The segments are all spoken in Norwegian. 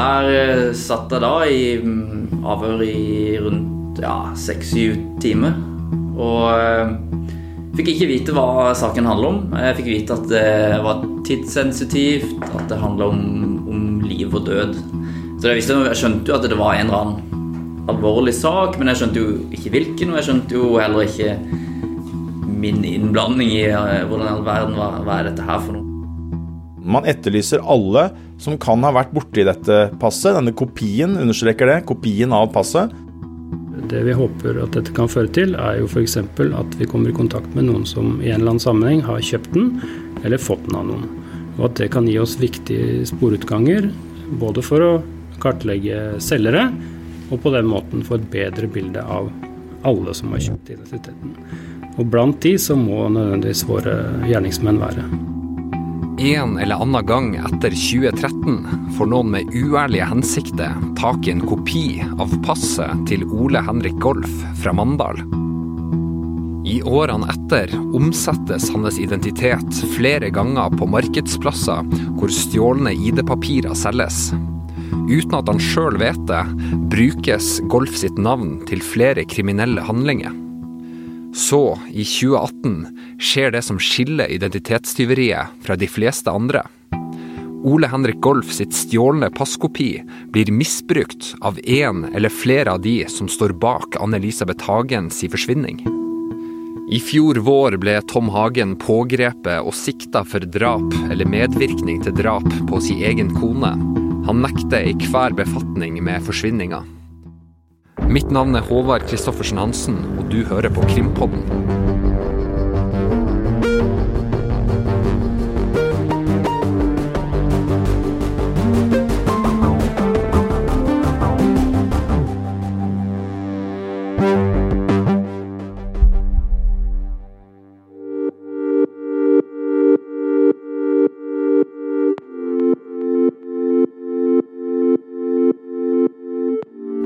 der eh, satt jeg da i mm, avhør i rundt ja, seks-syv timer. Og eh, fikk ikke vite hva saken handler om. Jeg fikk vite at det var tidssensitivt, at det handla om, om, liv og død. Så jeg, visste, jeg skjønte jo at det var en eller annen alvorlig sak, men jeg skjønte jo ikke hvilken, og jeg skjønte jo heller ikke min innblanding i uh, hvordan i all verden hva, hva er dette her for noe. Man etterlyser alle som kan ha vært borti dette passet, denne kopien, understreker det, kopien av passet. Det vi håper at dette kan føre til, er jo f.eks. at vi kommer i kontakt med noen som i en eller annen sammenheng har kjøpt den, eller fått den av noen. Og at det kan gi oss viktige sporutganger, både for å kartlegge selgere, og på den måten få et bedre bilde av alle som har kjøpt identiteten. Og blant de så må nødvendigvis våre gjerningsmenn være en eller annen gang etter 2013 får noen med uærlige hensikter tak i en kopi av passet til Ole Henrik Golf fra Mandal. I årene etter omsettes hans identitet flere ganger på markedsplasser hvor stjålne ID-papirer selges. Uten at han sjøl vet det, brukes Golf sitt navn til flere kriminelle handlinger. Så, i 2018, skjer det som skiller identitetstyveriet fra de fleste andre. Ole Henrik Golf sitt stjålne passkopi blir misbrukt av én eller flere av de som står bak Anne-Elisabeth Hagens forsvinning. I fjor vår ble Tom Hagen pågrepet og sikta for drap eller medvirkning til drap på sin egen kone. Han nekter i hver befatning med forsvinninga. Mitt navn er Håvard Kristoffersen Hansen, og du hører på Krimpodden.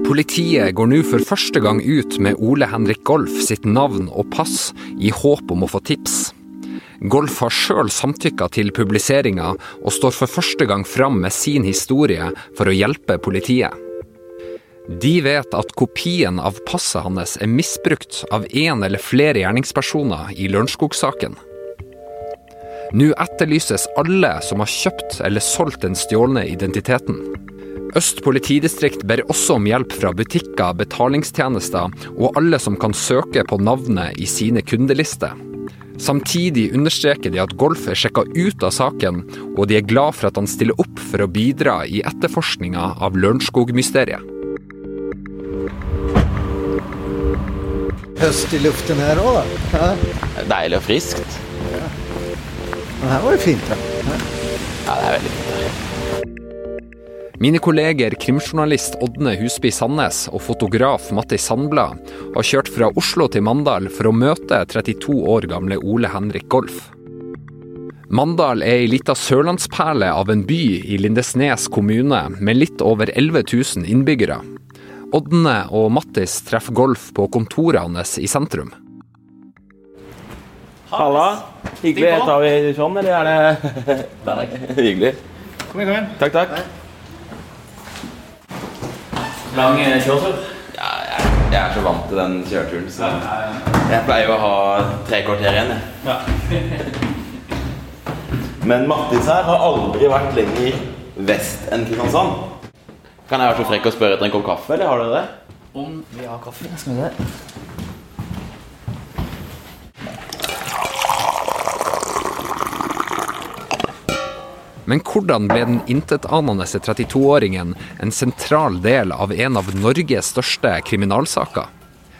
Politiet går nå for første gang ut med Ole Henrik Golf sitt navn og pass, i håp om å få tips. Golf har sjøl samtykka til publiseringa, og står for første gang fram med sin historie for å hjelpe politiet. De vet at kopien av passet hans er misbrukt av én eller flere gjerningspersoner i Lørenskog-saken. Nå etterlyses alle som har kjøpt eller solgt den stjålne identiteten. Øst politidistrikt ber også om hjelp fra butikker, betalingstjenester og alle som kan søke på navnet i sine kundelister. Samtidig understreker de at Golf er sjekka ut av saken, og de er glad for at han stiller opp for å bidra i etterforskninga av Lørenskog-mysteriet. Høst i luften her òg, da. Deilig og friskt. Ja. Men her var det fint. da. Ja, det er veldig fint. her. Mine kolleger krimjournalist Ådne Husby Sandnes og fotograf Matti Sandblad har kjørt fra Oslo til Mandal for å møte 32 år gamle Ole Henrik Golf. Mandal er ei lita sørlandsperle av en by i Lindesnes kommune med litt over 11 000 innbyggere. Ådne og Mattis treffer Golf på kontoret hans i sentrum. Halla. Hyggelig. Tar vi sånn, eller er det Hyggelig. Kom igjen, kom igjen. Takk, takk. Lang eh, kjøretur? Ja, jeg, jeg er så vant til den kjøreturen, så jeg pleier å ha tre kvarter igjen, jeg. Ja. Men Mattis her har aldri vært lenger vest enn Kristiansand. Kan jeg være så frekk å spørre etter en kopp kaffe, eller har dere det? Om vi har kaffe? Skal vi det? Men hvordan ble den intetanende 32-åringen en sentral del av en av Norges største kriminalsaker?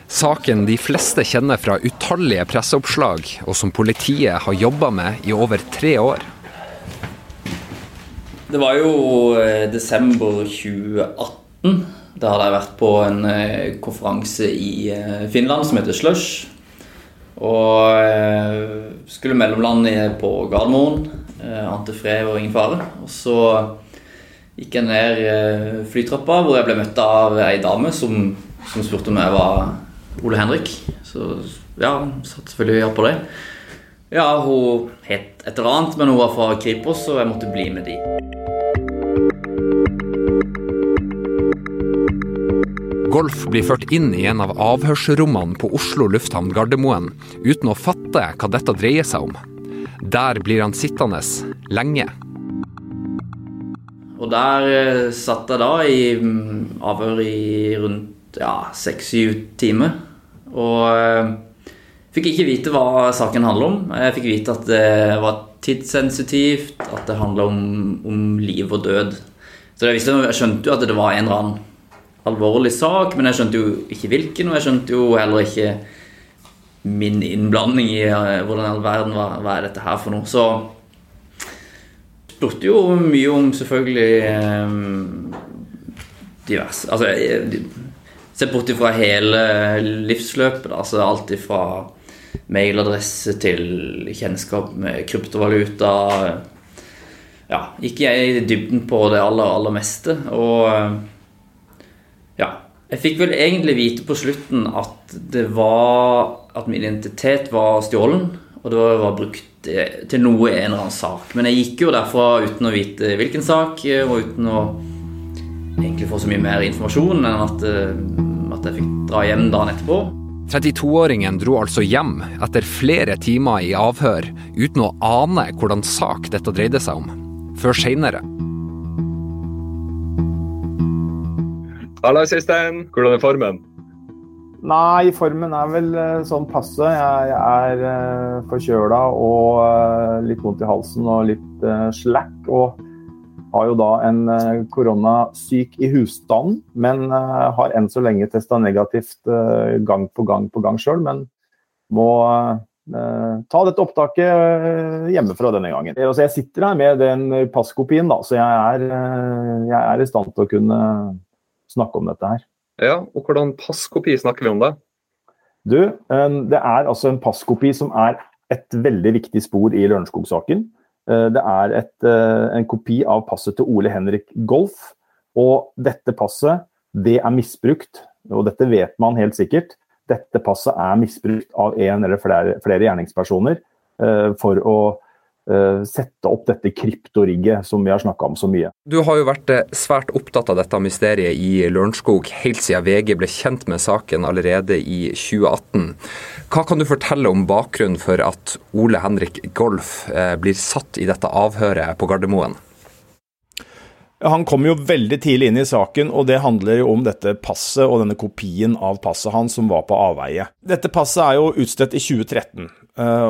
Saken de fleste kjenner fra utallige presseoppslag, og som politiet har jobba med i over tre år. Det var jo eh, desember 2018. Da hadde jeg vært på en eh, konferanse i eh, Finland som heter Slush. Og skulle mellomlande på Gardermoen. Eh, ante fred og ingen fare. Og så gikk jeg ned eh, flytrappa, hvor jeg ble møtt av ei dame som, som spurte om jeg var Ole Henrik. Så ja, satt selvfølgelig ja på det. Ja, hun het et eller annet, men hun var fra Kripos, så jeg måtte bli med de. Golf blir ført inn i en av avhørsrommene på Oslo lufthavn Gardermoen, uten å fatte hva dette dreier seg om. Der blir han sittende lenge. Og der eh, satt jeg da i mm, avhør i rundt ja, seks-syv timer. Og eh, fikk ikke vite hva saken handler om. Jeg fikk vite at det var tidssensitivt, at det handla om, om, liv og død. Så jeg, visste, jeg skjønte jo at det var en eller annen alvorlig sak, men jeg skjønte jo ikke hvilken, og jeg skjønte jo heller ikke min innblanding i uh, hvordan all verden var, hva er dette her for noe. Så spurte jo mye om selvfølgelig um, divers Altså se bort ifra hele livsløpet, altså alt ifra mailadresse til kjennskap med kryptovaluta. Ja, gikk jeg i dybden på det aller, aller meste. Og ja, jeg fikk vel egentlig vite på slutten at det var At min identitet var stjålen, og det var brukt til noe en eller annen sak. Men jeg gikk jo derfra uten å vite hvilken sak, og uten å egentlig få så mye mer informasjon enn at, at jeg fikk dra hjem dagen etterpå. 32-åringen dro altså hjem etter flere timer i avhør uten å ane hvordan sak dette dreide seg om, før seinere. Halla, Øystein. Hvordan er formen? Nei, formen er vel eh, sånn passe. Jeg, er uh, forkjøla og uh, litt vondt i halsen og litt slack. Og har jo da en koronasyk i husstanden, men har enn så lenge testa negativt gang på gang på gang sjøl. Men må ta dette opptaket hjemmefra denne gangen. Altså, jeg sitter her med den passkopien, da, så jeg er, jeg er i stand til å kunne snakke om dette her. Ja, og hvordan passkopi snakker vi om det? Du, det er altså en passkopi som er et veldig viktig spor i Lørenskog-saken. Eh, det er et, eh, en kopi av passet til Ole Henrik Golf. Og dette passet, det er misbrukt. Og dette vet man helt sikkert. Dette passet er misbrukt av en eller flere, flere gjerningspersoner eh, for å Eh, sette opp dette kryptorigget som vi har snakka om så mye. Du har jo vært eh, svært opptatt av dette mysteriet i Lørenskog helt siden VG ble kjent med saken allerede i 2018. Hva kan du fortelle om bakgrunnen for at Ole Henrik Golf eh, blir satt i dette avhøret på Gardermoen? Han kom jo veldig tidlig inn i saken, og det handler jo om dette passet og denne kopien av passet hans som var på avveie. Dette passet er jo utstedt i 2013,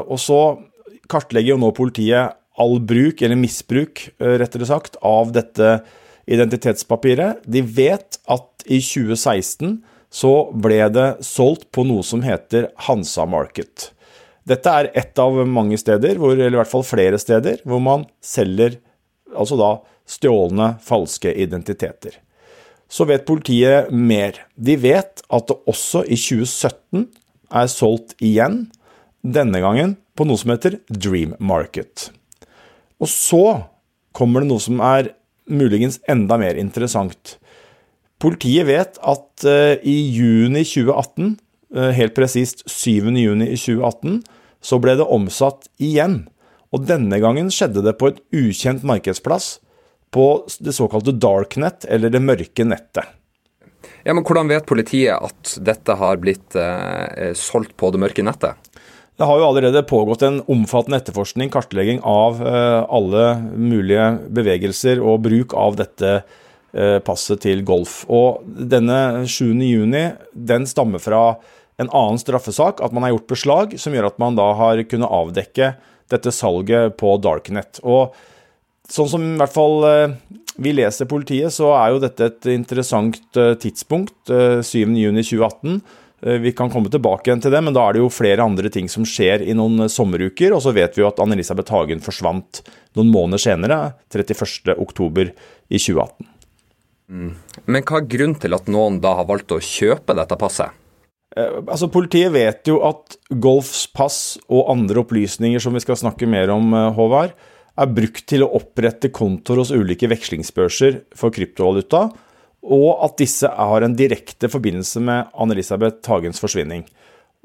og så kartlegger jo nå politiet all bruk, eller misbruk, eh, rettere sagt, av dette identitetspapiret. De vet at i 2016 så ble det solgt på noe som heter Hansa Market. Dette er ett av mange steder, hvor, eller i hvert fall flere steder, hvor man selger altså da stjålne, falske identiteter. Så vet politiet mer. De vet at det også i 2017 er solgt igjen, denne gangen på noe som heter Dream Market. Og så kommer det noe som er muligens enda mer interessant. Politiet vet at uh, i juni 2018, uh, eh, helt presist 7. juni 2018, så ble det omsatt igjen. Og denne gangen skjedde det på et ukjent markedsplass på det såkalte darknet, eller det mørke nettet. Ja, men Hvordan vet politiet at dette har blitt eh, solgt på det mørke nettet? Det har jo allerede pågått en omfattende etterforskning, kartlegging av eh, alle mulige bevegelser og bruk av dette eh, passet til Golf. Og denne 7. juni, den stammer fra en annen straffesak, at man har gjort beslag, som gjør at man da har kunnet avdekke dette salget på Darknet. Og sånn som i hvert fall eh, vi leser politiet, så er jo dette et interessant tidspunkt, 7.6.2018 Eh, vi kan komme tilbake igjen til det, men da er det jo flere andre ting som skjer i noen sommeruker. Og så vet vi jo at Anne-Elisabeth Hagen forsvant noen måneder senere, 31.10. i 2018. Mm. Men hva er grunnen til at noen da har valgt å kjøpe dette passet? Eh, altså Politiet vet jo at Golfs pass og andre opplysninger som vi skal snakke mer om, eh, Håvard, er brukt til å opprette kontoer hos ulike vekslingsbørser for kryptovaluta og at disse har en direkte forbindelse med Anne-Elisabeth Hagens forsvinning.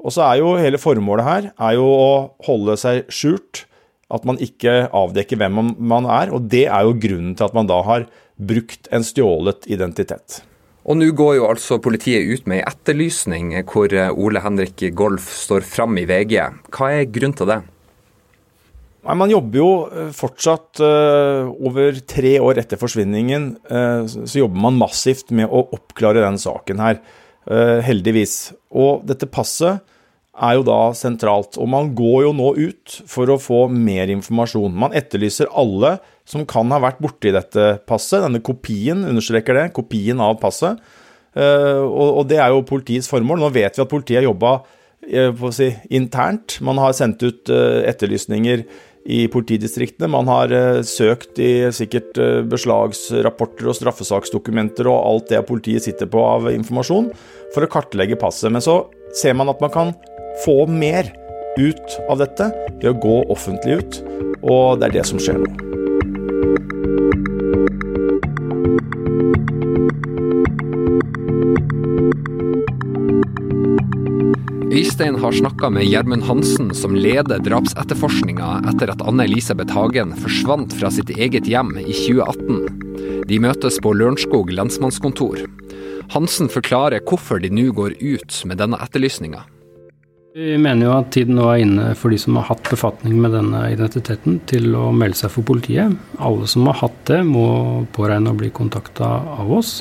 Og så er jo hele formålet her er jo å holde seg skjult, at man ikke avdekker hvem man er, og det er jo grunnen til at man da har brukt en stjålet identitet. Og nå går jo altså politiet ut med ei etterlysning hvor Ole Henrik Golf står fram i VG. Hva er grunnen til det? Nei, Man jobber jo eh, fortsatt uh, over tre år etter forsvinningen. Uh, så jobber man massivt med å oppklare den saken her. Uh, heldigvis. Og dette passet er jo da sentralt. Og man går jo nå ut for å få mer informasjon. Man etterlyser alle som kan ha vært borti dette passet. Denne kopien understreker det. Kopien av passet. Og det er jo politiets formål. Nå vet vi at politiet har jobba si, internt. Man har sendt ut etterlysninger i politidistriktene. Man har uh, søkt i sikkert uh, beslagsrapporter og straffesaksdokumenter og alt det politiet sitter på av informasjon for å kartlegge passet. Men så ser man at man kan få mer ut av dette ved å gå offentlig ut, og det er det som skjer nå. Øystein har snakka med Gjermund Hansen, som leder drapsetterforskninga etter at Anne-Elisabeth Hagen forsvant fra sitt eget hjem i 2018. De møtes på Lørenskog lensmannskontor. Hansen forklarer hvorfor de nå går ut med denne etterlysninga. Vi mener jo at tiden nå er inne for de som har hatt befatning med denne identiteten, til å melde seg for politiet. Alle som har hatt det, må påregne å bli kontakta av oss.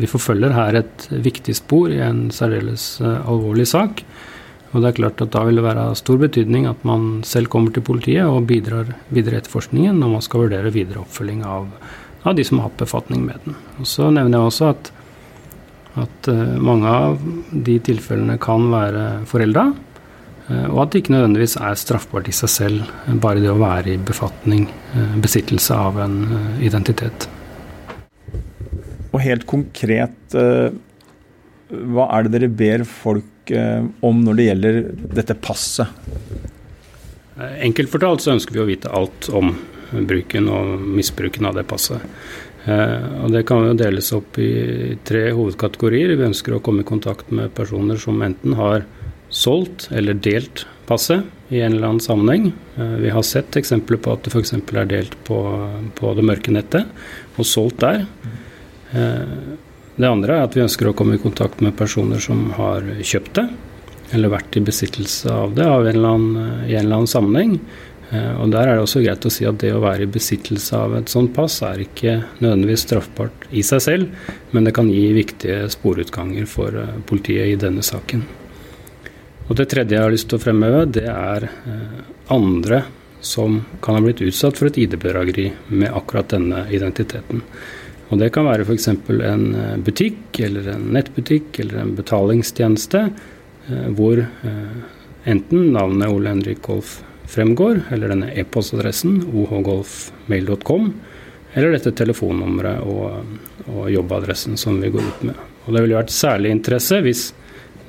Vi forfølger her et viktig spor i en særdeles eh, alvorlig sak. Og det er klart at Da vil det være av stor betydning at man selv kommer til politiet og bidrar videre i etterforskningen når man skal vurdere videre oppfølging av, av de som har hatt befatning med den. Og Så nevner jeg også at at eh, mange av de tilfellene kan være forelda, eh, og at det ikke nødvendigvis er straffbart i seg selv, bare det å være i befatning, eh, besittelse av en identitet. Og helt konkret, hva er det dere ber folk om når det gjelder dette passet? Enkelt fortalt så ønsker vi å vite alt om bruken og misbruken av det passet. Eh, og Det kan jo deles opp i tre hovedkategorier. Vi ønsker å komme i kontakt med personer som enten har solgt eller delt passet i en eller annen sammenheng. Eh, vi har sett eksempler på at det f.eks. er delt på, på, det mørke nettet og solgt der. Det andre er at vi ønsker å komme i kontakt med personer som har kjøpt det, eller vært i besittelse av det av en annen, i en eller annen sammenheng. Eh, og Der er det også greit å si at det å være i besittelse av et sånt pass er ikke nødvendigvis straffbart i seg selv, men det kan gi viktige sporutganger for eh, politiet i denne saken. Og Det tredje jeg har lyst til å fremheve, det er eh, andre som kan ha blitt utsatt for et ID-bedrageri med akkurat denne identiteten. Og Det kan være f.eks. en butikk eller en nettbutikk eller en betalingstjeneste hvor enten navnet Ole Henrik Golf fremgår, eller denne e-postadressen ohgolfmail.com, eller dette telefonnummeret og, og, jobbadressen som vi går ut med. Og Det ville vært særlig interesse hvis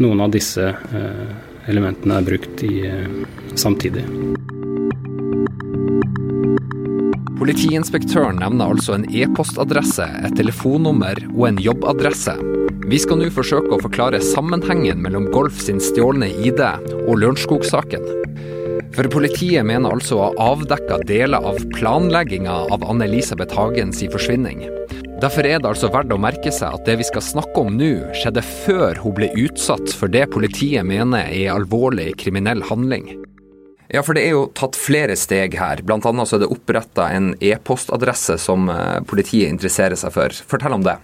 noen av disse eh, elementene er brukt i, eh, samtidig. Politiinspektøren nevner altså en e-postadresse, et telefonnummer og en jobbadresse. Vi skal nå forsøke å forklare sammenhengen mellom Golf sin stjålne ID og Lørenskog-saken. For politiet mener altså å ha avdekka deler av planlegginga av Anne-Elisabeth Hagens forsvinning. Derfor er det altså verdt å merke seg at det vi skal snakke om nå, skjedde før hun ble utsatt for det politiet mener er alvorlig kriminell handling. Ja, for det er jo tatt flere steg her. Blant annet så er det oppretta en e-postadresse som eh, politiet interesserer seg for. Fortell om det.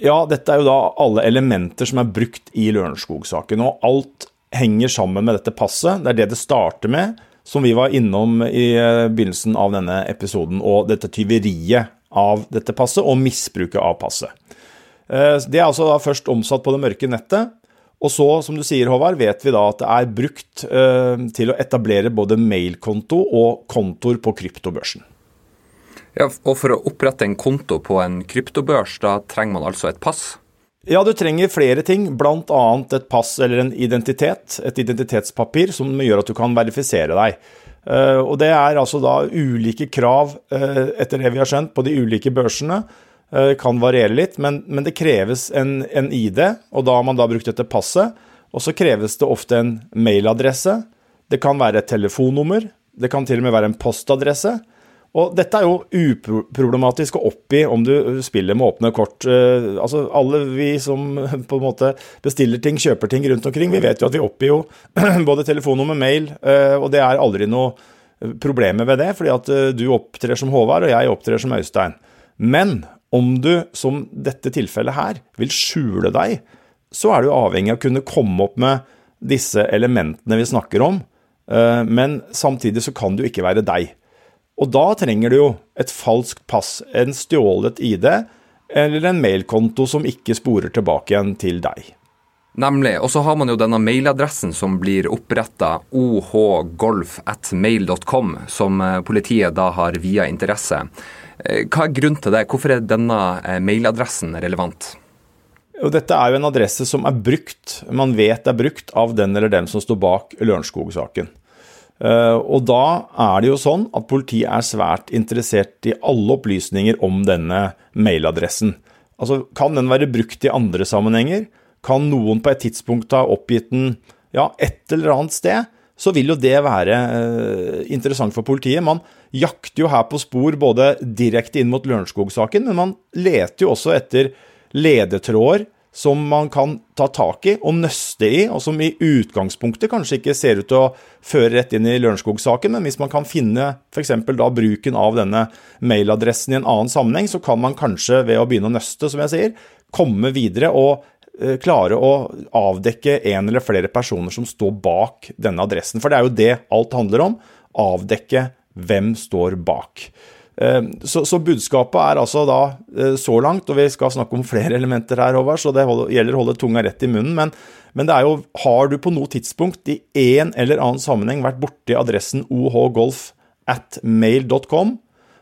Ja, dette er jo da alle elementer som er brukt i Lørenskog-saken. Og alt henger sammen med dette passet. Det er det det starter med, som vi var innom i eh, begynnelsen av denne episoden, og dette tyveriet av dette passet og misbruket av passet. Eh, det er altså da først omsatt på det mørke nettet. Og så, som du sier, Håvard, vet vi da at det er brukt eh, til å etablere både mailkonto og kontoer på kryptobørsen. Ja, og For å opprette en konto på en kryptobørs, da trenger man altså et pass? Ja, du trenger flere ting, bl.a. et pass eller en identitet, et identitetspapir, som gjør at du kan verifisere deg. Eh, og Det er altså da ulike krav, eh, etter det vi har skjønt, på de ulike børsene. Eh, kan variere litt, men, men det kreves en, en, ID, og da har man da brukt dette passet. Og så kreves det ofte en mailadresse. Det kan være et telefonnummer. Det kan til og med være en postadresse. Og dette er jo uproblematisk å oppgi om du spiller med åpne kort. Eh, altså Alle vi som på en måte bestiller ting, kjøper ting rundt omkring, vi vet jo at vi oppgir jo både telefonnummer, mail, eh, og det er aldri noe problemer ved det, fordi at du opptrer som Håvard, og jeg opptrer som Øystein. Men om du, som dette tilfellet her, vil skjule deg, så er du avhengig av å kunne komme opp med disse elementene vi snakker om, men samtidig så kan du ikke være deg. Og da trenger du jo et falskt pass, en stjålet ID eller en mailkonto som ikke sporer tilbake igjen til deg. Nemlig. Og så har man jo denne mailadressen som blir oppretta, ohgolf.mail.com, som eh, politiet da har via interesse. Eh, hva er grunnen til det? Hvorfor er denne eh, mailadressen relevant? Dette er jo en adresse som er brukt, man vet er brukt av den eller dem som står bak Lørenskog-saken. Eh, og da er det jo sånn at politiet er svært interessert i alle opplysninger om denne mailadressen. Altså, Kan den være brukt i andre sammenhenger? Kan noen på et tidspunkt ha oppgitt den ja, et eller annet sted? Så vil jo det være interessant for politiet. Man jakter jo her på spor både direkte inn mot Lørenskog-saken, men man leter jo også etter ledetråder som man kan ta tak i og nøste i, og som i utgangspunktet kanskje ikke ser ut til å føre rett inn i Lørenskog-saken, men hvis man kan finne f.eks. da bruken av denne mailadressen i en annen sammenheng, så kan man kanskje ved å begynne å nøste, som jeg sier, komme videre og eh, klare å avdekke en eller flere personer som står bak denne adressen. For det er jo det alt handler om. Avdekke hvem står bak. Eh, så, så, budskapet er altså da eh, så langt, og vi skal snakke om flere elementer her, Håvard, så det gjelder å holde tunga rett i munnen. Men, men, det er jo, har du på noe tidspunkt i en eller annen sammenheng vært borti adressen ohgolf at mail.com?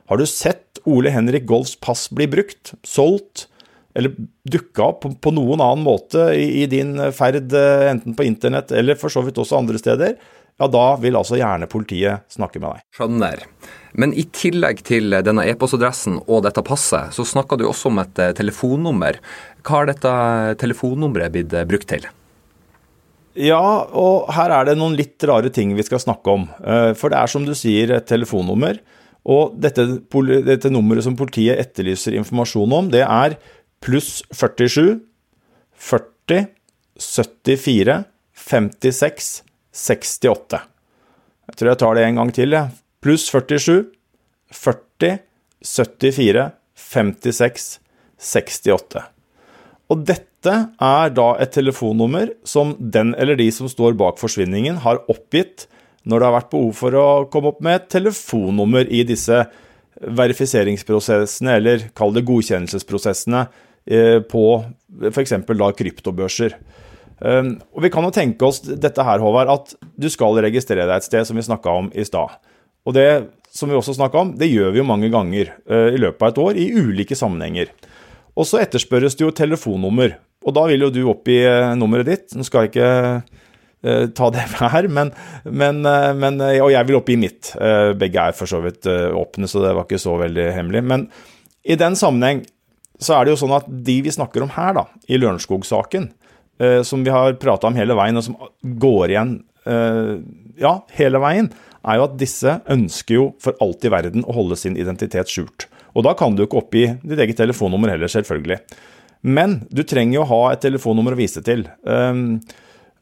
Har du sett Ole Henrik Golfs pass bli brukt, solgt eller dukka opp på, på, noen annen måte i, i din ferd, eh, enten på internett eller for så vidt også andre steder? Ja, da vil altså gjerne politiet snakke med deg. Skjønner. Men i tillegg til denne e-postadressen og dette passet, så snakka du også om et eh, telefonnummer. Hva har dette telefonnummeret blitt eh, brukt til? Ja, og her er det noen litt rare ting vi skal snakke om. Eh, for det er som du sier, et telefonnummer. Og dette, dette nummeret som politiet etterlyser informasjon om, det er pluss 47 40 74 56 68. Jeg tror jeg tar det en gang til, jeg. Pluss 47, 40, 74, 56, 68. Og dette er da et telefonnummer som den eller de som står bak forsvinningen, har oppgitt når det har vært behov for å komme opp med et telefonnummer i disse verifiseringsprosessene, eller kall det godkjennelsesprosessene, eh, på f.eks. da kryptobørser. Ehm, og Vi kan jo tenke oss dette her, Håvard, at du skal registrere deg et sted, som vi snakka om i stad. Og det som vi også om, det gjør vi jo mange ganger uh, i løpet av et år, i ulike sammenhenger. Og så etterspørres det jo telefonnummer, og da vil jo du oppgi uh, nummeret ditt. Nå skal jeg ikke uh, ta det her, men, men, men, Og jeg vil oppgi mitt. begge er for så vidt åpne, så det var ikke så veldig hemmelig. Men i den sammenheng så er det jo sånn at de vi snakker om her, da, i Lørenskog-saken, Eh, som vi har prata om hele veien, og som går igjen eh, ja, hele veien, er jo at disse ønsker jo for alt i verden å holde sin identitet skjult. Og da kan du ikke oppgi ditt eget telefonnummer heller, selvfølgelig. Men du trenger jo å ha et telefonnummer å vise til. Um,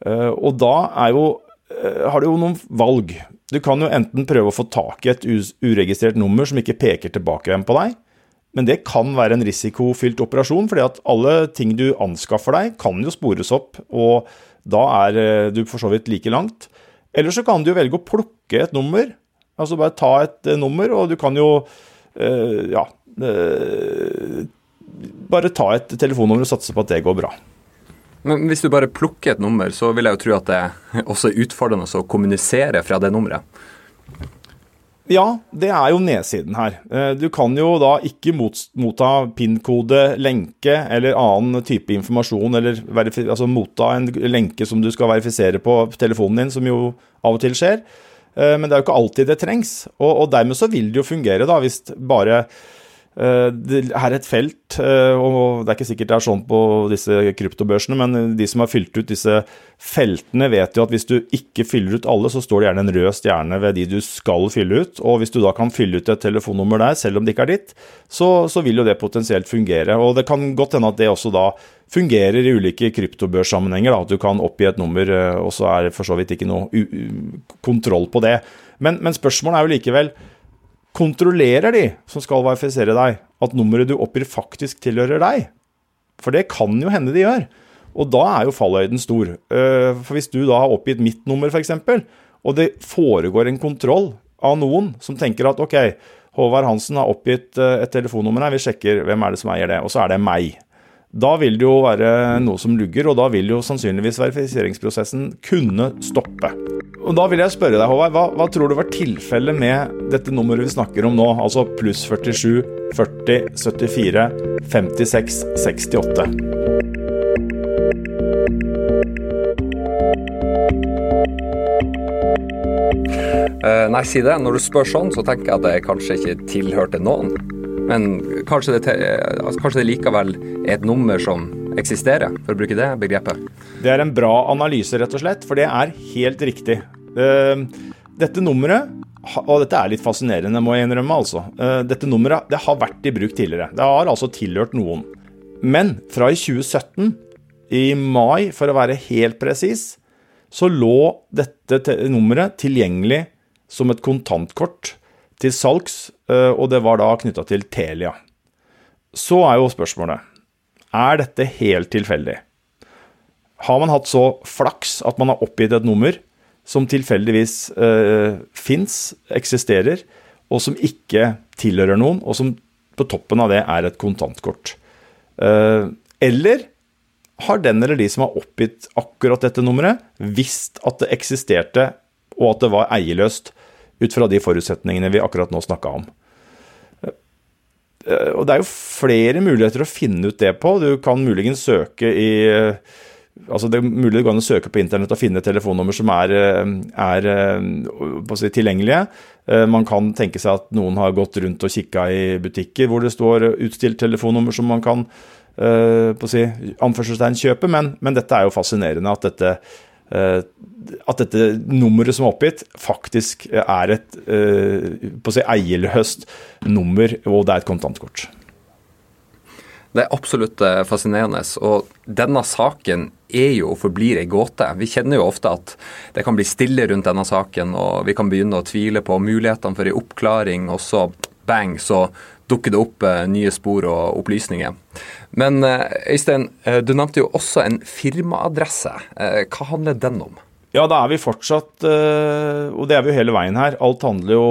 og da er jo, uh, har du jo noen valg. Du kan jo enten prøve å få tak i et uregistrert nummer som ikke peker tilbake igjen på deg. Men det kan være en risikofylt operasjon, fordi at alle ting du anskaffer deg, kan jo spores opp, og da er eh, du for så vidt like langt. Eller så kan du jo velge å plukke et nummer. Altså bare ta et eh, nummer, og du kan jo øh, ja øh, Bare ta et telefonnummer og satse på at det går bra. Men hvis du bare plukker et nummer, så vil jeg jo tro at det også er utfordrende å kommunisere fra det nummeret. Ja, det er jo nedsiden her. Eh, du kan jo da ikke motta PIN-kode, lenke eller annen type informasjon, eller altså motta en lenke som du skal verifisere på telefonen din, som jo av og til skjer. Eh, men det er jo ikke alltid det trengs. Og, og dermed så vil det jo fungere, da, hvis bare det er et felt, eh, og det er ikke sikkert det er sånn på disse kryptobørsene, men de som har fylt ut disse feltene, vet jo at hvis du ikke fyller ut alle, så står det gjerne en rød stjerne ved de du skal fylle ut. Og hvis du da kan fylle ut et telefonnummer der, selv om det ikke er ditt, så, så vil jo det potensielt fungere. Og det kan godt hende at det også da fungerer i ulike kryptobørssammenhenger, at du kan oppgi et nummer, eh, og så er det for så vidt ikke noe kontroll på det. Men, men spørsmålet er jo likevel Kontrollerer de som skal verifisere deg, at nummeret du oppgir faktisk tilhører deg? For det kan jo hende de gjør. Og da er jo fallhøyden stor. Eh, for hvis du da har oppgitt mitt nummer, f.eks., og det foregår en kontroll av noen som tenker at ok, Håvard Hansen har oppgitt eh, et telefonnummer her, vi sjekker hvem er det som eier det, og så er det meg. Da vil det jo være noe som lugger, og da vil jo sannsynligvis verifiseringsprosessen kunne stoppe. Og Da vil jeg spørre deg, Håvard, hva, hva tror du var tilfellet med dette nummeret vi snakker om nå, altså pluss 47, 40, 74, 56, 68? Uh, nei, si det. Når du spør sånn, så tenker jeg at det kanskje ikke tilhørte noen. Men kanskje det, altså, kanskje det likevel er et nummer som eksisterer, for å bruke det begrepet? Det er en bra analyse, rett og slett, for det er helt riktig. Ehm, dette nummeret, og dette er litt fascinerende, må jeg innrømme, altså. Eh, dette nummeret det har vært i bruk tidligere. Det har altså tilhørt noen. Men fra i 2017, i mai for å være helt presis, så lå dette nummeret tilgjengelig som et kontantkort til salgs, eh, og det var da knytta til Telia. Så er jo spørsmålet er dette helt tilfeldig. Har man hatt så flaks at man har oppgitt et nummer som tilfeldigvis eh, fins, eksisterer, og som ikke tilhører noen, og som på toppen av det er et kontantkort? Eh, eller har den eller de som har oppgitt akkurat dette nummeret, visst at det eksisterte, og at det var eierløst, ut fra de forutsetningene vi akkurat nå snakka om. Eh, og Det er jo flere muligheter å finne ut det på. Du kan muligens søke i altså Det er mulig det går an å søke på internett og finne telefonnummer som er, eh, er eh, si, tilgjengelige. Man kan tenke seg at noen har gått rundt og kikka i butikker hvor det står utstilt telefonnummer som man kan på å si, anførselstegn kjøpe, men, men, dette er jo fascinerende at dette Eh, at dette nummeret som er oppgitt, faktisk er et eh, på å si, eierløst nummer, og det er et kontantkort. Det er absolutt eh, fascinerende. Og denne saken er jo og forblir ei gåte. Vi kjenner jo ofte at det kan bli stille rundt denne saken, og vi kan begynne å tvile på mulighetene for ei oppklaring, og så bang, så dukker det opp nye spor og opplysninger. Men eh, Øystein, eh, du nevnte jo også en firmaadresse. Eh, hva handler den om? Ja, da er vi fortsatt, og det er vi jo hele veien her. Alt handler jo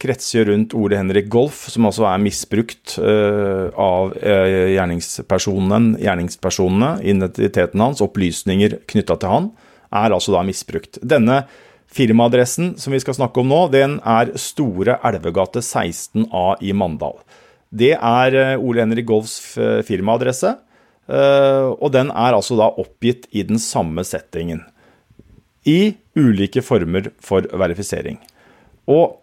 kretser rundt Ole Henrik Golf, som altså er misbrukt av gjerningspersonen, gjerningspersonene. Identiteten hans, opplysninger knytta til han, er altså da misbrukt. Denne firmaadressen som vi skal snakke om nå, den er Store Elvegate 16A i Mandal. Det er eh, Ole Henrik Golfs eh, firmaadresse, eh, og den er altså da oppgitt i den samme settingen. I ulike former for verifisering. Og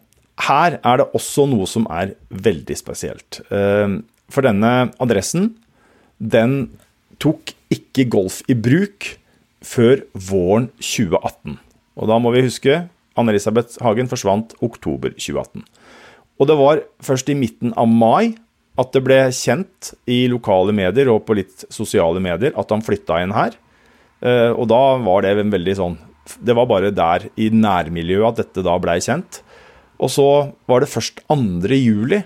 her er det også noe som er veldig spesielt. For denne adressen, den tok ikke Golf i bruk før våren 2018. Og da må vi huske Anne-Elisabeth Hagen forsvant oktober 2018. Og det var først i midten av mai at det ble kjent i lokale medier og på litt sosiale medier at han flytta inn her. Eh, og da var det en veldig sånn Det var bare der i nærmiljøet at dette da blei kjent. Og så var det først 2. juli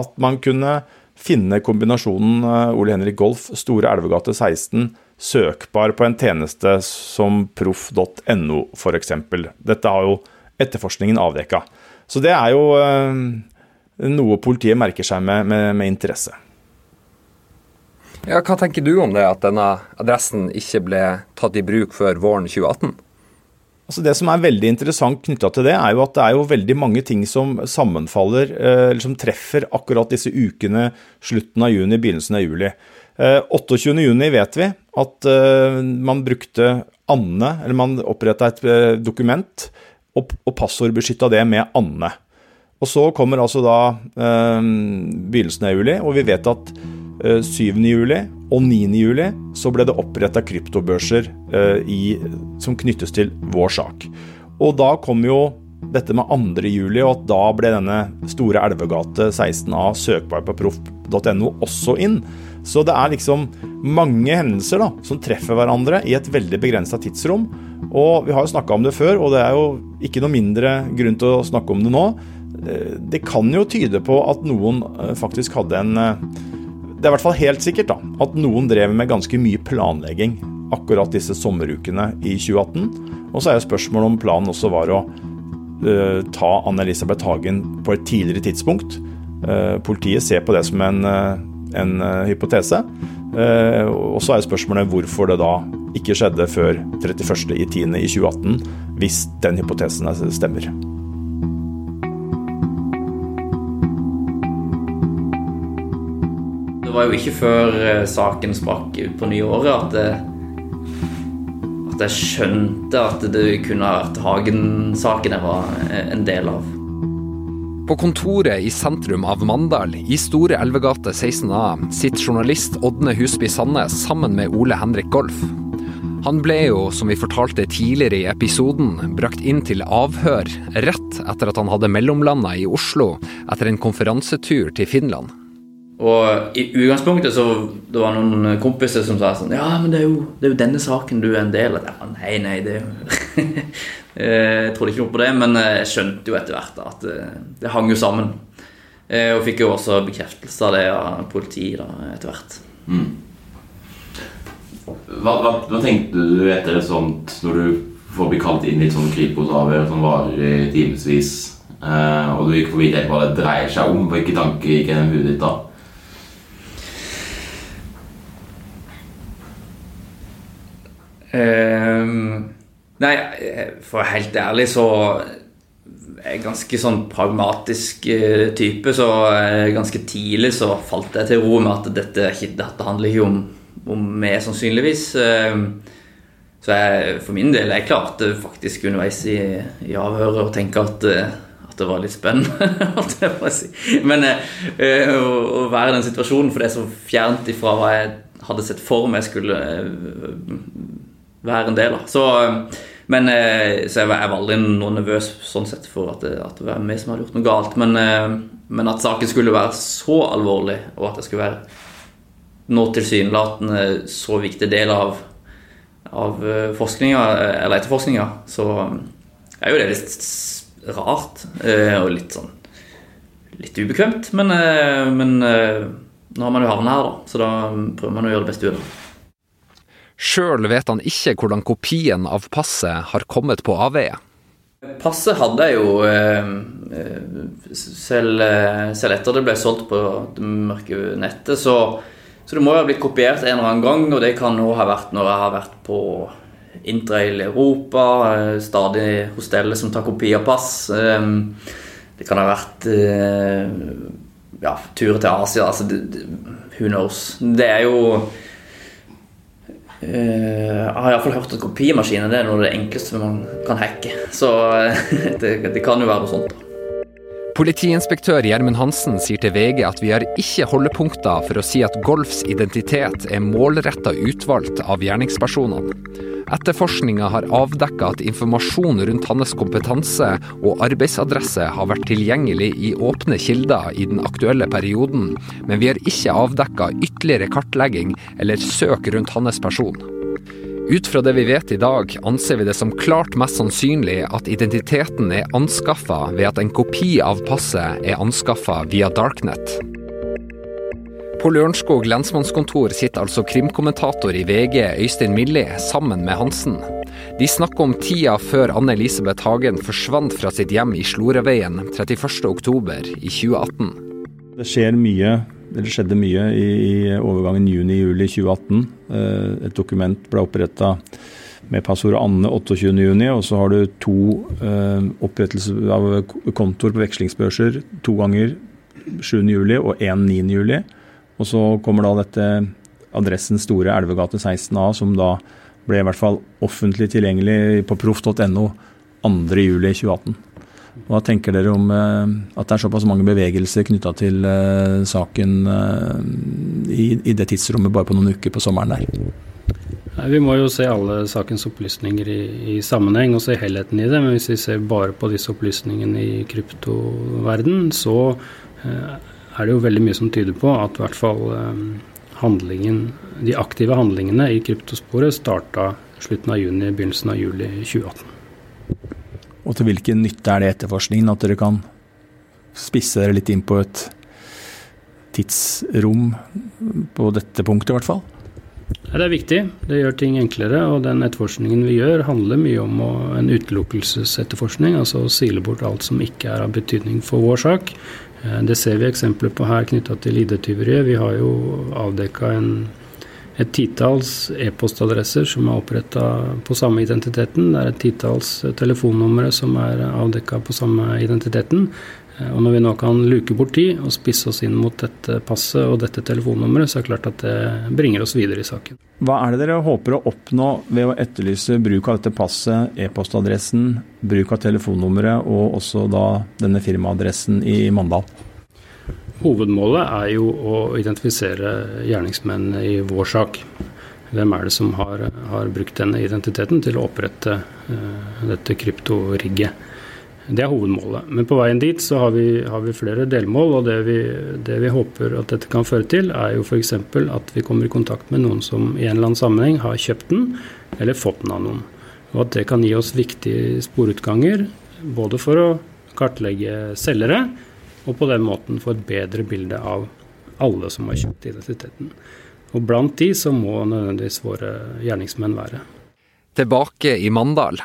at man kunne finne kombinasjonen eh, Ole Henrik Golf, Store Elvegate 16, søkbar på en tjeneste som proff.no f.eks. Dette har jo etterforskningen avdekka. Så det er jo eh, noe politiet merker seg med, med, med interesse. Ja, hva tenker du om det at denne adressen ikke ble tatt i bruk før våren 2018? Altså det som er veldig interessant knytta til det, er jo at det er jo veldig mange ting som sammenfaller, eh, eller som treffer akkurat disse ukene, slutten av juni, begynnelsen av juli. 28. Eh, juni vet vi at eh, man brukte Anne, eller man oppretta et dokument og, og passordbeskytta det med Anne. Og så kommer altså da begynnelsen av juli, og vi vet at 7. juli og 9. juli så ble det oppretta kryptobørser eh, i, som knyttes til vår sak. Og da kom jo dette med 2. juli, og at da ble denne store Elvegate 16A søkbar på proff.no også inn. Så det er liksom mange hendelser da, som treffer hverandre i et veldig begrensa tidsrom. Og vi har jo snakka om det før, og det er jo ikke noe mindre grunn til å snakke om det nå. Eh, det kan jo tyde på at noen eh, faktisk hadde en eh, Det er i hvert fall helt sikkert da, at noen drev med ganske mye planlegging akkurat disse sommerukene i 2018. Og så er jo spørsmålet om planen også var å uh, ta Anne-Elisabeth Hagen på et tidligere tidspunkt. Uh, politiet ser på det som en uh, en hypotese. Og så er spørsmålet hvorfor det da ikke skjedde før 31.10. i 2018, hvis den hypotesen stemmer. Var jo ikke før uh, saken sprakk på nyåret at, at jeg skjønte at det kunne vært Hagen-saken jeg var en del av. På kontoret i sentrum av Mandal, i Store Elvegate 16A, sitter journalist Ådne Husby Sandnes sammen med Ole Henrik Golf. Han ble jo, som vi fortalte tidligere i episoden, brakt inn til avhør rett etter at han hadde mellomlanda i Oslo etter en konferansetur til Finland. Og i utgangspunktet så det var noen kompiser som sa sånn Ja, men det er jo, det er jo denne saken du er en del av. Ja, nei, nei, det er jo Eh, jeg trodde ikke noe på det, men eh, jeg skjønte jo etter hvert at eh, det hang jo sammen. Og fikk jo også bekreftelse av det av politiet da, etter hvert. Mm. Hva, hva, hva, tenkte du etter et sånt, når du får bli kalt inn i et sånt Kripos-avhør som varer i timevis, og du ikke får vite hva det dreier seg om? Hvilke tanker gikk gjennom hodet ditt da? Um Nei, for å være helt ærlig så er jeg ganske sånn pragmatisk eh, type, så eh, ganske tidlig så falt jeg til ro med at dette, dette handler ikke om, om meg, sannsynligvis. Eh, så jeg, for min del jeg klarte faktisk underveis i, i avhøret å tenke at, at, det var litt spennende. Men å, være i den situasjonen, for det er så fjernt ifra hva jeg hadde sett for meg skulle være en del av. Så, men, eh, så jeg, var, jeg var aldri noe nervøs sånn sett for at det, at det var meg som hadde gjort noe galt. Men, eh, men, at saken skulle være så alvorlig, og at det skulle være nå tilsynelatende så viktig del av, av eller etterforskninga, så er jo det litt rart og litt sånn litt ubekvemt. Men, men nå har man jo havna her, da, så da prøver man å gjøre det beste ut av det. Sjøl vet han ikke hvordan kopien av passet har kommet på avveie. Passet hadde jeg jo eh, selv, eh, selv, etter det ble solgt på det mørke nettet, så, så, det må jo ha blitt kopiert en eller annen gang, og det kan jo ha vært når jeg har vært på interrail Europa, stadig stadig hosteller som tar kopi av pass. Det kan ha vært ja, turer til Asia, altså who knows. Det er jo Eh, jeg har iallfall hørt at kopimaskiner er noe av det enkleste man kan hacke. Så det, det kan jo være noe sånt. Politiinspektør Gjermund Hansen sier til VG at vi har ikke holdepunkter for å si at Golfs identitet er målretta utvalgt av gjerningspersonene. Etterforskninga har avdekka at informasjon rundt hans kompetanse og arbeidsadresse har vært tilgjengelig i åpne kilder i den aktuelle perioden, men vi har ikke avdekka ytterligere kartlegging eller søk rundt hans person. Ut fra det vi vet i dag, anser vi det som klart mest sannsynlig at identiteten er anskaffa ved at en kopi av passet er anskaffa via Darknet. På Lørenskog lensmannskontor sitter altså krimkommentator i VG Øystein Milli sammen med Hansen. De snakker om tida før Anne Elisabeth Hagen forsvant fra sitt hjem i Sloreveien 31.10 i 2018. Det skjer mye eller skjedde mye i, i overgangen juni-juli 2018. Eh, et dokument ble oppretta med passordet Anne 28.6, og så har du to eh, opprettelser av kontor på vekslingsbørser to ganger 7.7 og én 9.7. Og så kommer da dette adressen Store Elvegate 16A, som da ble i hvert fall offentlig tilgjengelig på proff.no 2.7.2018. Hva tenker dere om eh, at det er såpass mange bevegelser knytta til eh, saken i, i, det tidsrommet bare på noen uker på sommeren der? Vi må jo se alle sakens opplysninger i, i, sammenheng og se helheten i det. Men hvis vi ser bare på disse opplysningene i kryptoverden, så eh, er det jo veldig mye som tyder på at i hvert fall eh, handlingen, de aktive handlingene i kryptosporet starta slutten av juni, begynnelsen av juli 2018. Og til hvilken nytte er det etterforskningen? At dere kan spisse dere litt inn på et tidsrom på dette punktet, i hvert fall? Det er viktig. Det gjør ting enklere. Og den etterforskningen vi gjør, handler mye om en utelukkelsesetterforskning. Altså å sile bort alt som ikke er av betydning for vår sak. Eh, det ser vi eksempler på her knytta til ID-tyveriet. Vi har jo avdekka et titalls e-postadresser som er oppretta på samme identiteten. Det er et titalls telefonnumre som er avdekka på samme identiteten. Eh, og når vi nå kan luke bort tid og spisse oss inn mot dette passet og dette telefonnummeret, så er det klart at det bringer oss videre i saken. Hva er det dere håper å oppnå ved å etterlyse bruk av dette passet, e-postadressen, bruk av telefonnummeret og også da denne firmaadressen i Mandal? Hovedmålet er jo å identifisere gjerningsmennene i vår sak. Hvem er det som har, har brukt denne identiteten til å opprette uh, dette kryptorigget? Det er hovedmålet. Men på veien dit så har vi, har vi flere delmål. Og det vi, det vi, håper at dette kan føre til, er jo f.eks. at vi kommer i kontakt med noen som i en eller annen sammenheng har kjøpt den, eller fått den av noen. Og at det kan gi oss viktige sporutganger, både for å kartlegge selgere, og på den måten få et bedre bilde av alle som har kjøpt identiteten. Og blant de så må nødvendigvis våre gjerningsmenn være. Tilbake i Mandal.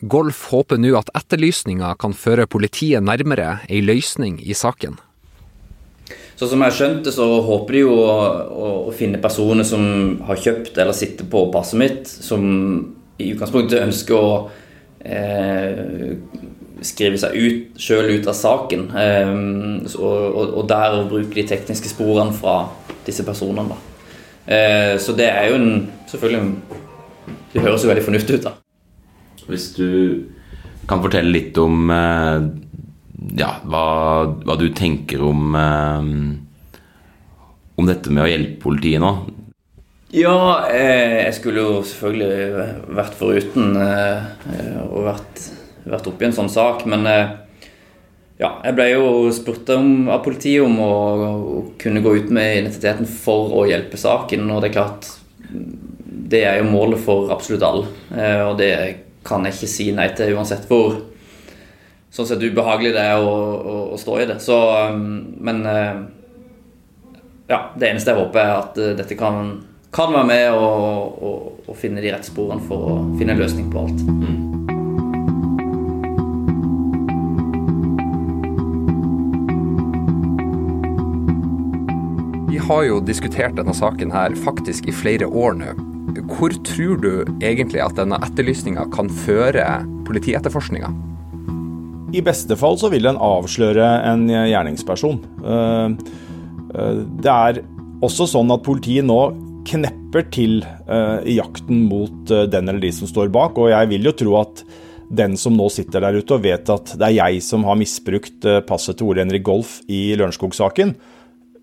Golf håper nå at etterlysninga kan føre politiet nærmere ei løsning i saken. Så som jeg skjønte, så håper de jo å, å, finne personer som har kjøpt eller sitter på passet mitt, som i utgangspunktet ønsker å eh, skrive seg ut, sjøl ut av saken. Um, og, og, der bruke de tekniske sporene fra disse personene. Uh, så det er jo en Selvfølgelig Det høres jo veldig fornuftig ut, da. Hvis du kan fortelle litt om uh, ja, hva, hva, du tenker om uh, om dette med å hjelpe politiet nå? Ja, jeg skulle jo selvfølgelig vært foruten og vært vært oppe i en sånn sak. Men eh, ja, jeg ble jo spurt om, av politiet om å, å, kunne gå ut med identiteten for å hjelpe saken. Og det er klart, det er jo målet for absolutt alle. Eh, og det kan jeg ikke si nei til uansett hvor sånn sett ubehagelig det er å, å, å stå i det. Så, men eh, ja, det eneste jeg håper, er at dette kan, kan være med og, finne de rette sporene for å finne en løsning på alt. Mm. har jo diskutert denne saken her faktisk i flere år nå. Hvor tror du egentlig at denne etterlysninga kan føre politietterforskninga? I beste fall så vil den avsløre en gjerningsperson. Eh, eh, det er også sånn at politiet nå knepper til eh, i jakten mot den eller de som står bak, og jeg vil jo tro at den som nå sitter der ute og vet at det er jeg som har misbrukt passet til Ole Henrik Golf i Lørenskog-saken,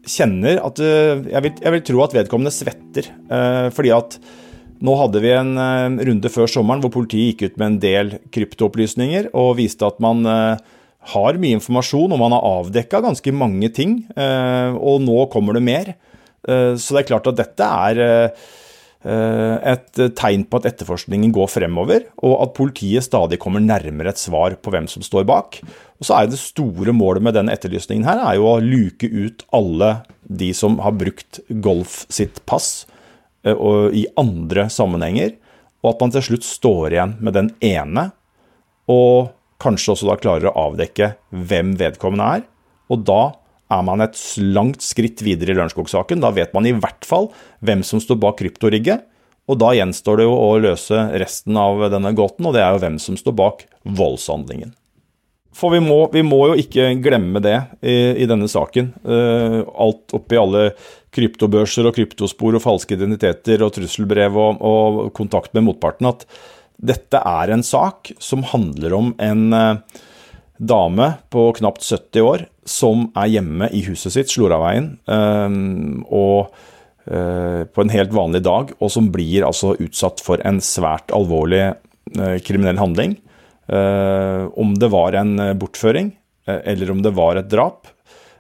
kjenner at jeg vil, jeg vil, tro at vedkommende svetter. Fordi at nå hadde vi en eh, runde før sommeren hvor politiet gikk ut med en del kryptoopplysninger og viste at man har mye informasjon og man har avdekka ganske mange ting. Og nå kommer det mer. Så det er klart at dette er et tegn på at etterforskningen går fremover, og at politiet stadig kommer nærmere et svar på hvem som står bak. Og så er Det store målet med denne etterlysningen her er jo å luke ut alle de som har brukt Golf sitt pass eh, i andre sammenhenger, og at man til slutt står igjen med den ene, og kanskje også da klarer å avdekke hvem vedkommende er. Og da er man et langt skritt videre i Lørenskog-saken. Da vet man i hvert fall hvem som står bak kryptorigget. Og da gjenstår det jo å løse resten av denne gåten, og det er jo hvem som står bak voldshandlingen. For vi må, vi må, jo ikke glemme det i, i denne saken. Uh, alt oppi alle kryptobørser og kryptospor og falske identiteter og trusselbrev og, og, kontakt med motparten, at dette er en sak som handler om en eh, dame på knapt 70 år som er hjemme i huset sitt, Sloraveien, og på en helt vanlig dag, og som blir altså utsatt for en svært alvorlig kriminell handling. Om det var en bortføring, eller om det var et drap,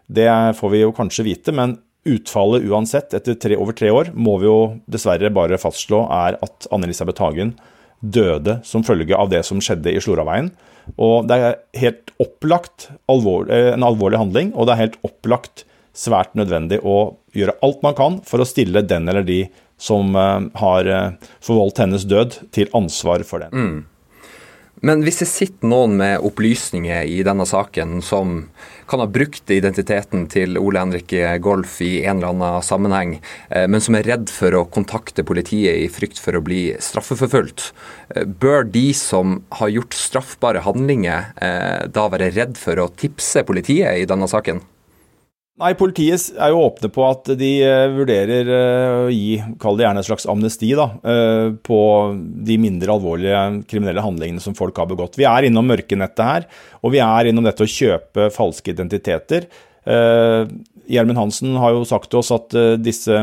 det får vi jo kanskje vite, men utfallet uansett, etter tre, over tre år, må vi jo dessverre bare fastslå er at Anne-Elisabeth Hagen døde som følge av det som skjedde i Sloraveien. Og det er helt opplagt alvor, eh, en alvorlig handling, og det er helt opplagt svært nødvendig å gjøre alt man kan for å stille den eller de som eh, har eh, forvoldt hennes død, til ansvar for den. Mm. Men hvis det sitter noen med opplysninger i denne saken som kan ha brukt identiteten til Ole Henrik Golf i en eller annen sammenheng, eh, men som er redd for å kontakte politiet i frykt for å bli straffeforfulgt, eh, bør de som har gjort straffbare handlinger, eh, da være redd for å tipse politiet i denne saken? Nei, Politiet er jo åpne på at de eh, vurderer eh, å gi, kall det gjerne et slags amnesti, da, eh, på de mindre alvorlige kriminelle handlingene som folk har begått. Vi er innom mørkenettet her, og vi er innom dette å kjøpe falske identiteter. Gjermund Hansen har jo sagt til oss at disse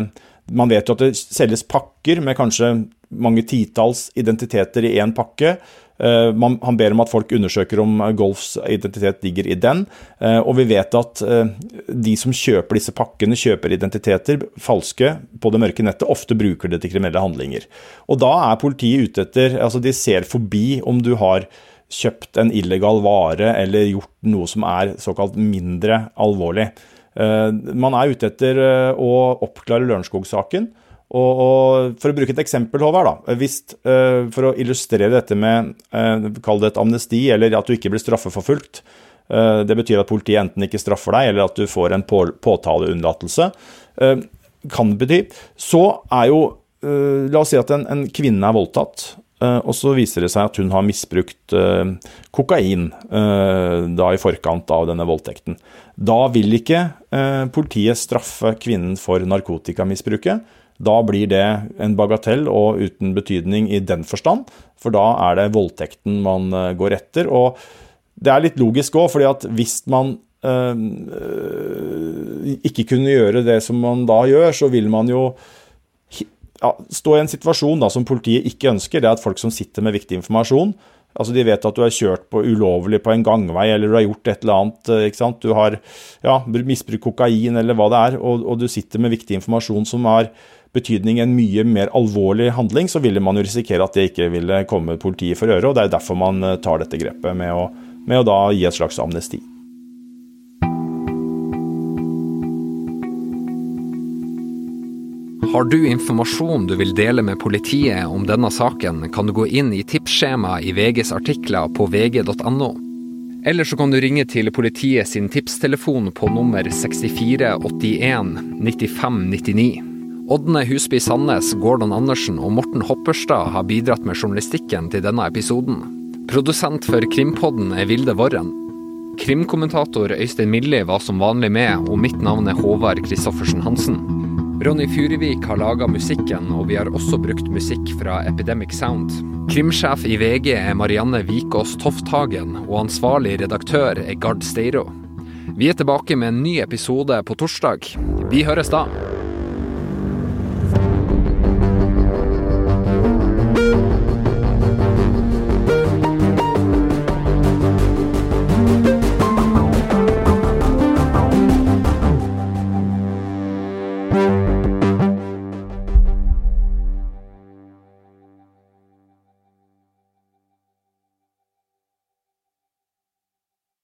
Man vet jo at det selges pakker med kanskje mange titalls identiteter i én pakke. Eh, man, han ber om at folk undersøker om Golfs identitet ligger i den. Eh, og vi vet at eh, de som kjøper disse pakkene, kjøper identiteter falske på det mørke nettet, ofte bruker det til kriminelle handlinger. Og da er politiet ute etter Altså, de ser forbi om du har kjøpt en illegal vare eller gjort noe som er såkalt mindre alvorlig. Man er ute etter å oppklare Lørenskog-saken. Og, og, For å bruke et eksempel, Håvard, da, hvis, uh, for å illustrere dette med uh, Kall det et amnesti, eller at du ikke blir straffeforfulgt. Uh, det betyr at politiet enten ikke straffer deg, eller at du får en på, påtaleunnlatelse. kan bety. Så er jo La oss si at en, en kvinne er voldtatt. Og så viser det seg at hun har misbrukt kokain da i forkant av denne voldtekten. Da vil ikke politiet straffe kvinnen for narkotikamisbruket. Da blir det en bagatell og uten betydning i den forstand, for da er det voldtekten man eh, går etter. Og det er litt logisk òg, fordi at hvis man øh, ikke kunne gjøre det som man da gjør, så vil man jo ja, stå i en situasjon da, som politiet ikke ønsker. Det er at folk som sitter med viktig informasjon, Altså De vet at du har kjørt på ulovlig på en gangvei, eller du har gjort et eller annet. ikke sant? Du har ja, misbrukt kokain, eller hva det er, og, og, du sitter med viktig informasjon som har betydning en mye mer alvorlig handling, så ville man jo risikere at det ikke ville komme politiet for øre. og Det er derfor man eh, tar dette grepet med å, med å da gi et slags amnesti. Har du informasjon du vil dele med politiet om denne saken, kan du gå inn i tipsskjemaet i VGs artikler på vg.no. Eller så kan du ringe til politiet sin tipstelefon på nummer 6481 9599. Ådne Husby Sandnes, Gordon Andersen og Morten Hopperstad har bidratt med journalistikken til denne episoden. Produsent for Krimpodden er Vilde Worren. Krimkommentator Øystein Milli var som vanlig med, og mitt navn er Håvard Christoffersen Hansen. Ronny Furuvik har laga musikken, og vi har også brukt musikk fra Epidemic Sound. Krimsjef i VG er Marianne Vikås Tofthagen, og ansvarlig redaktør er Gard Steiro. Vi er tilbake med en ny episode på torsdag. Vi høres da.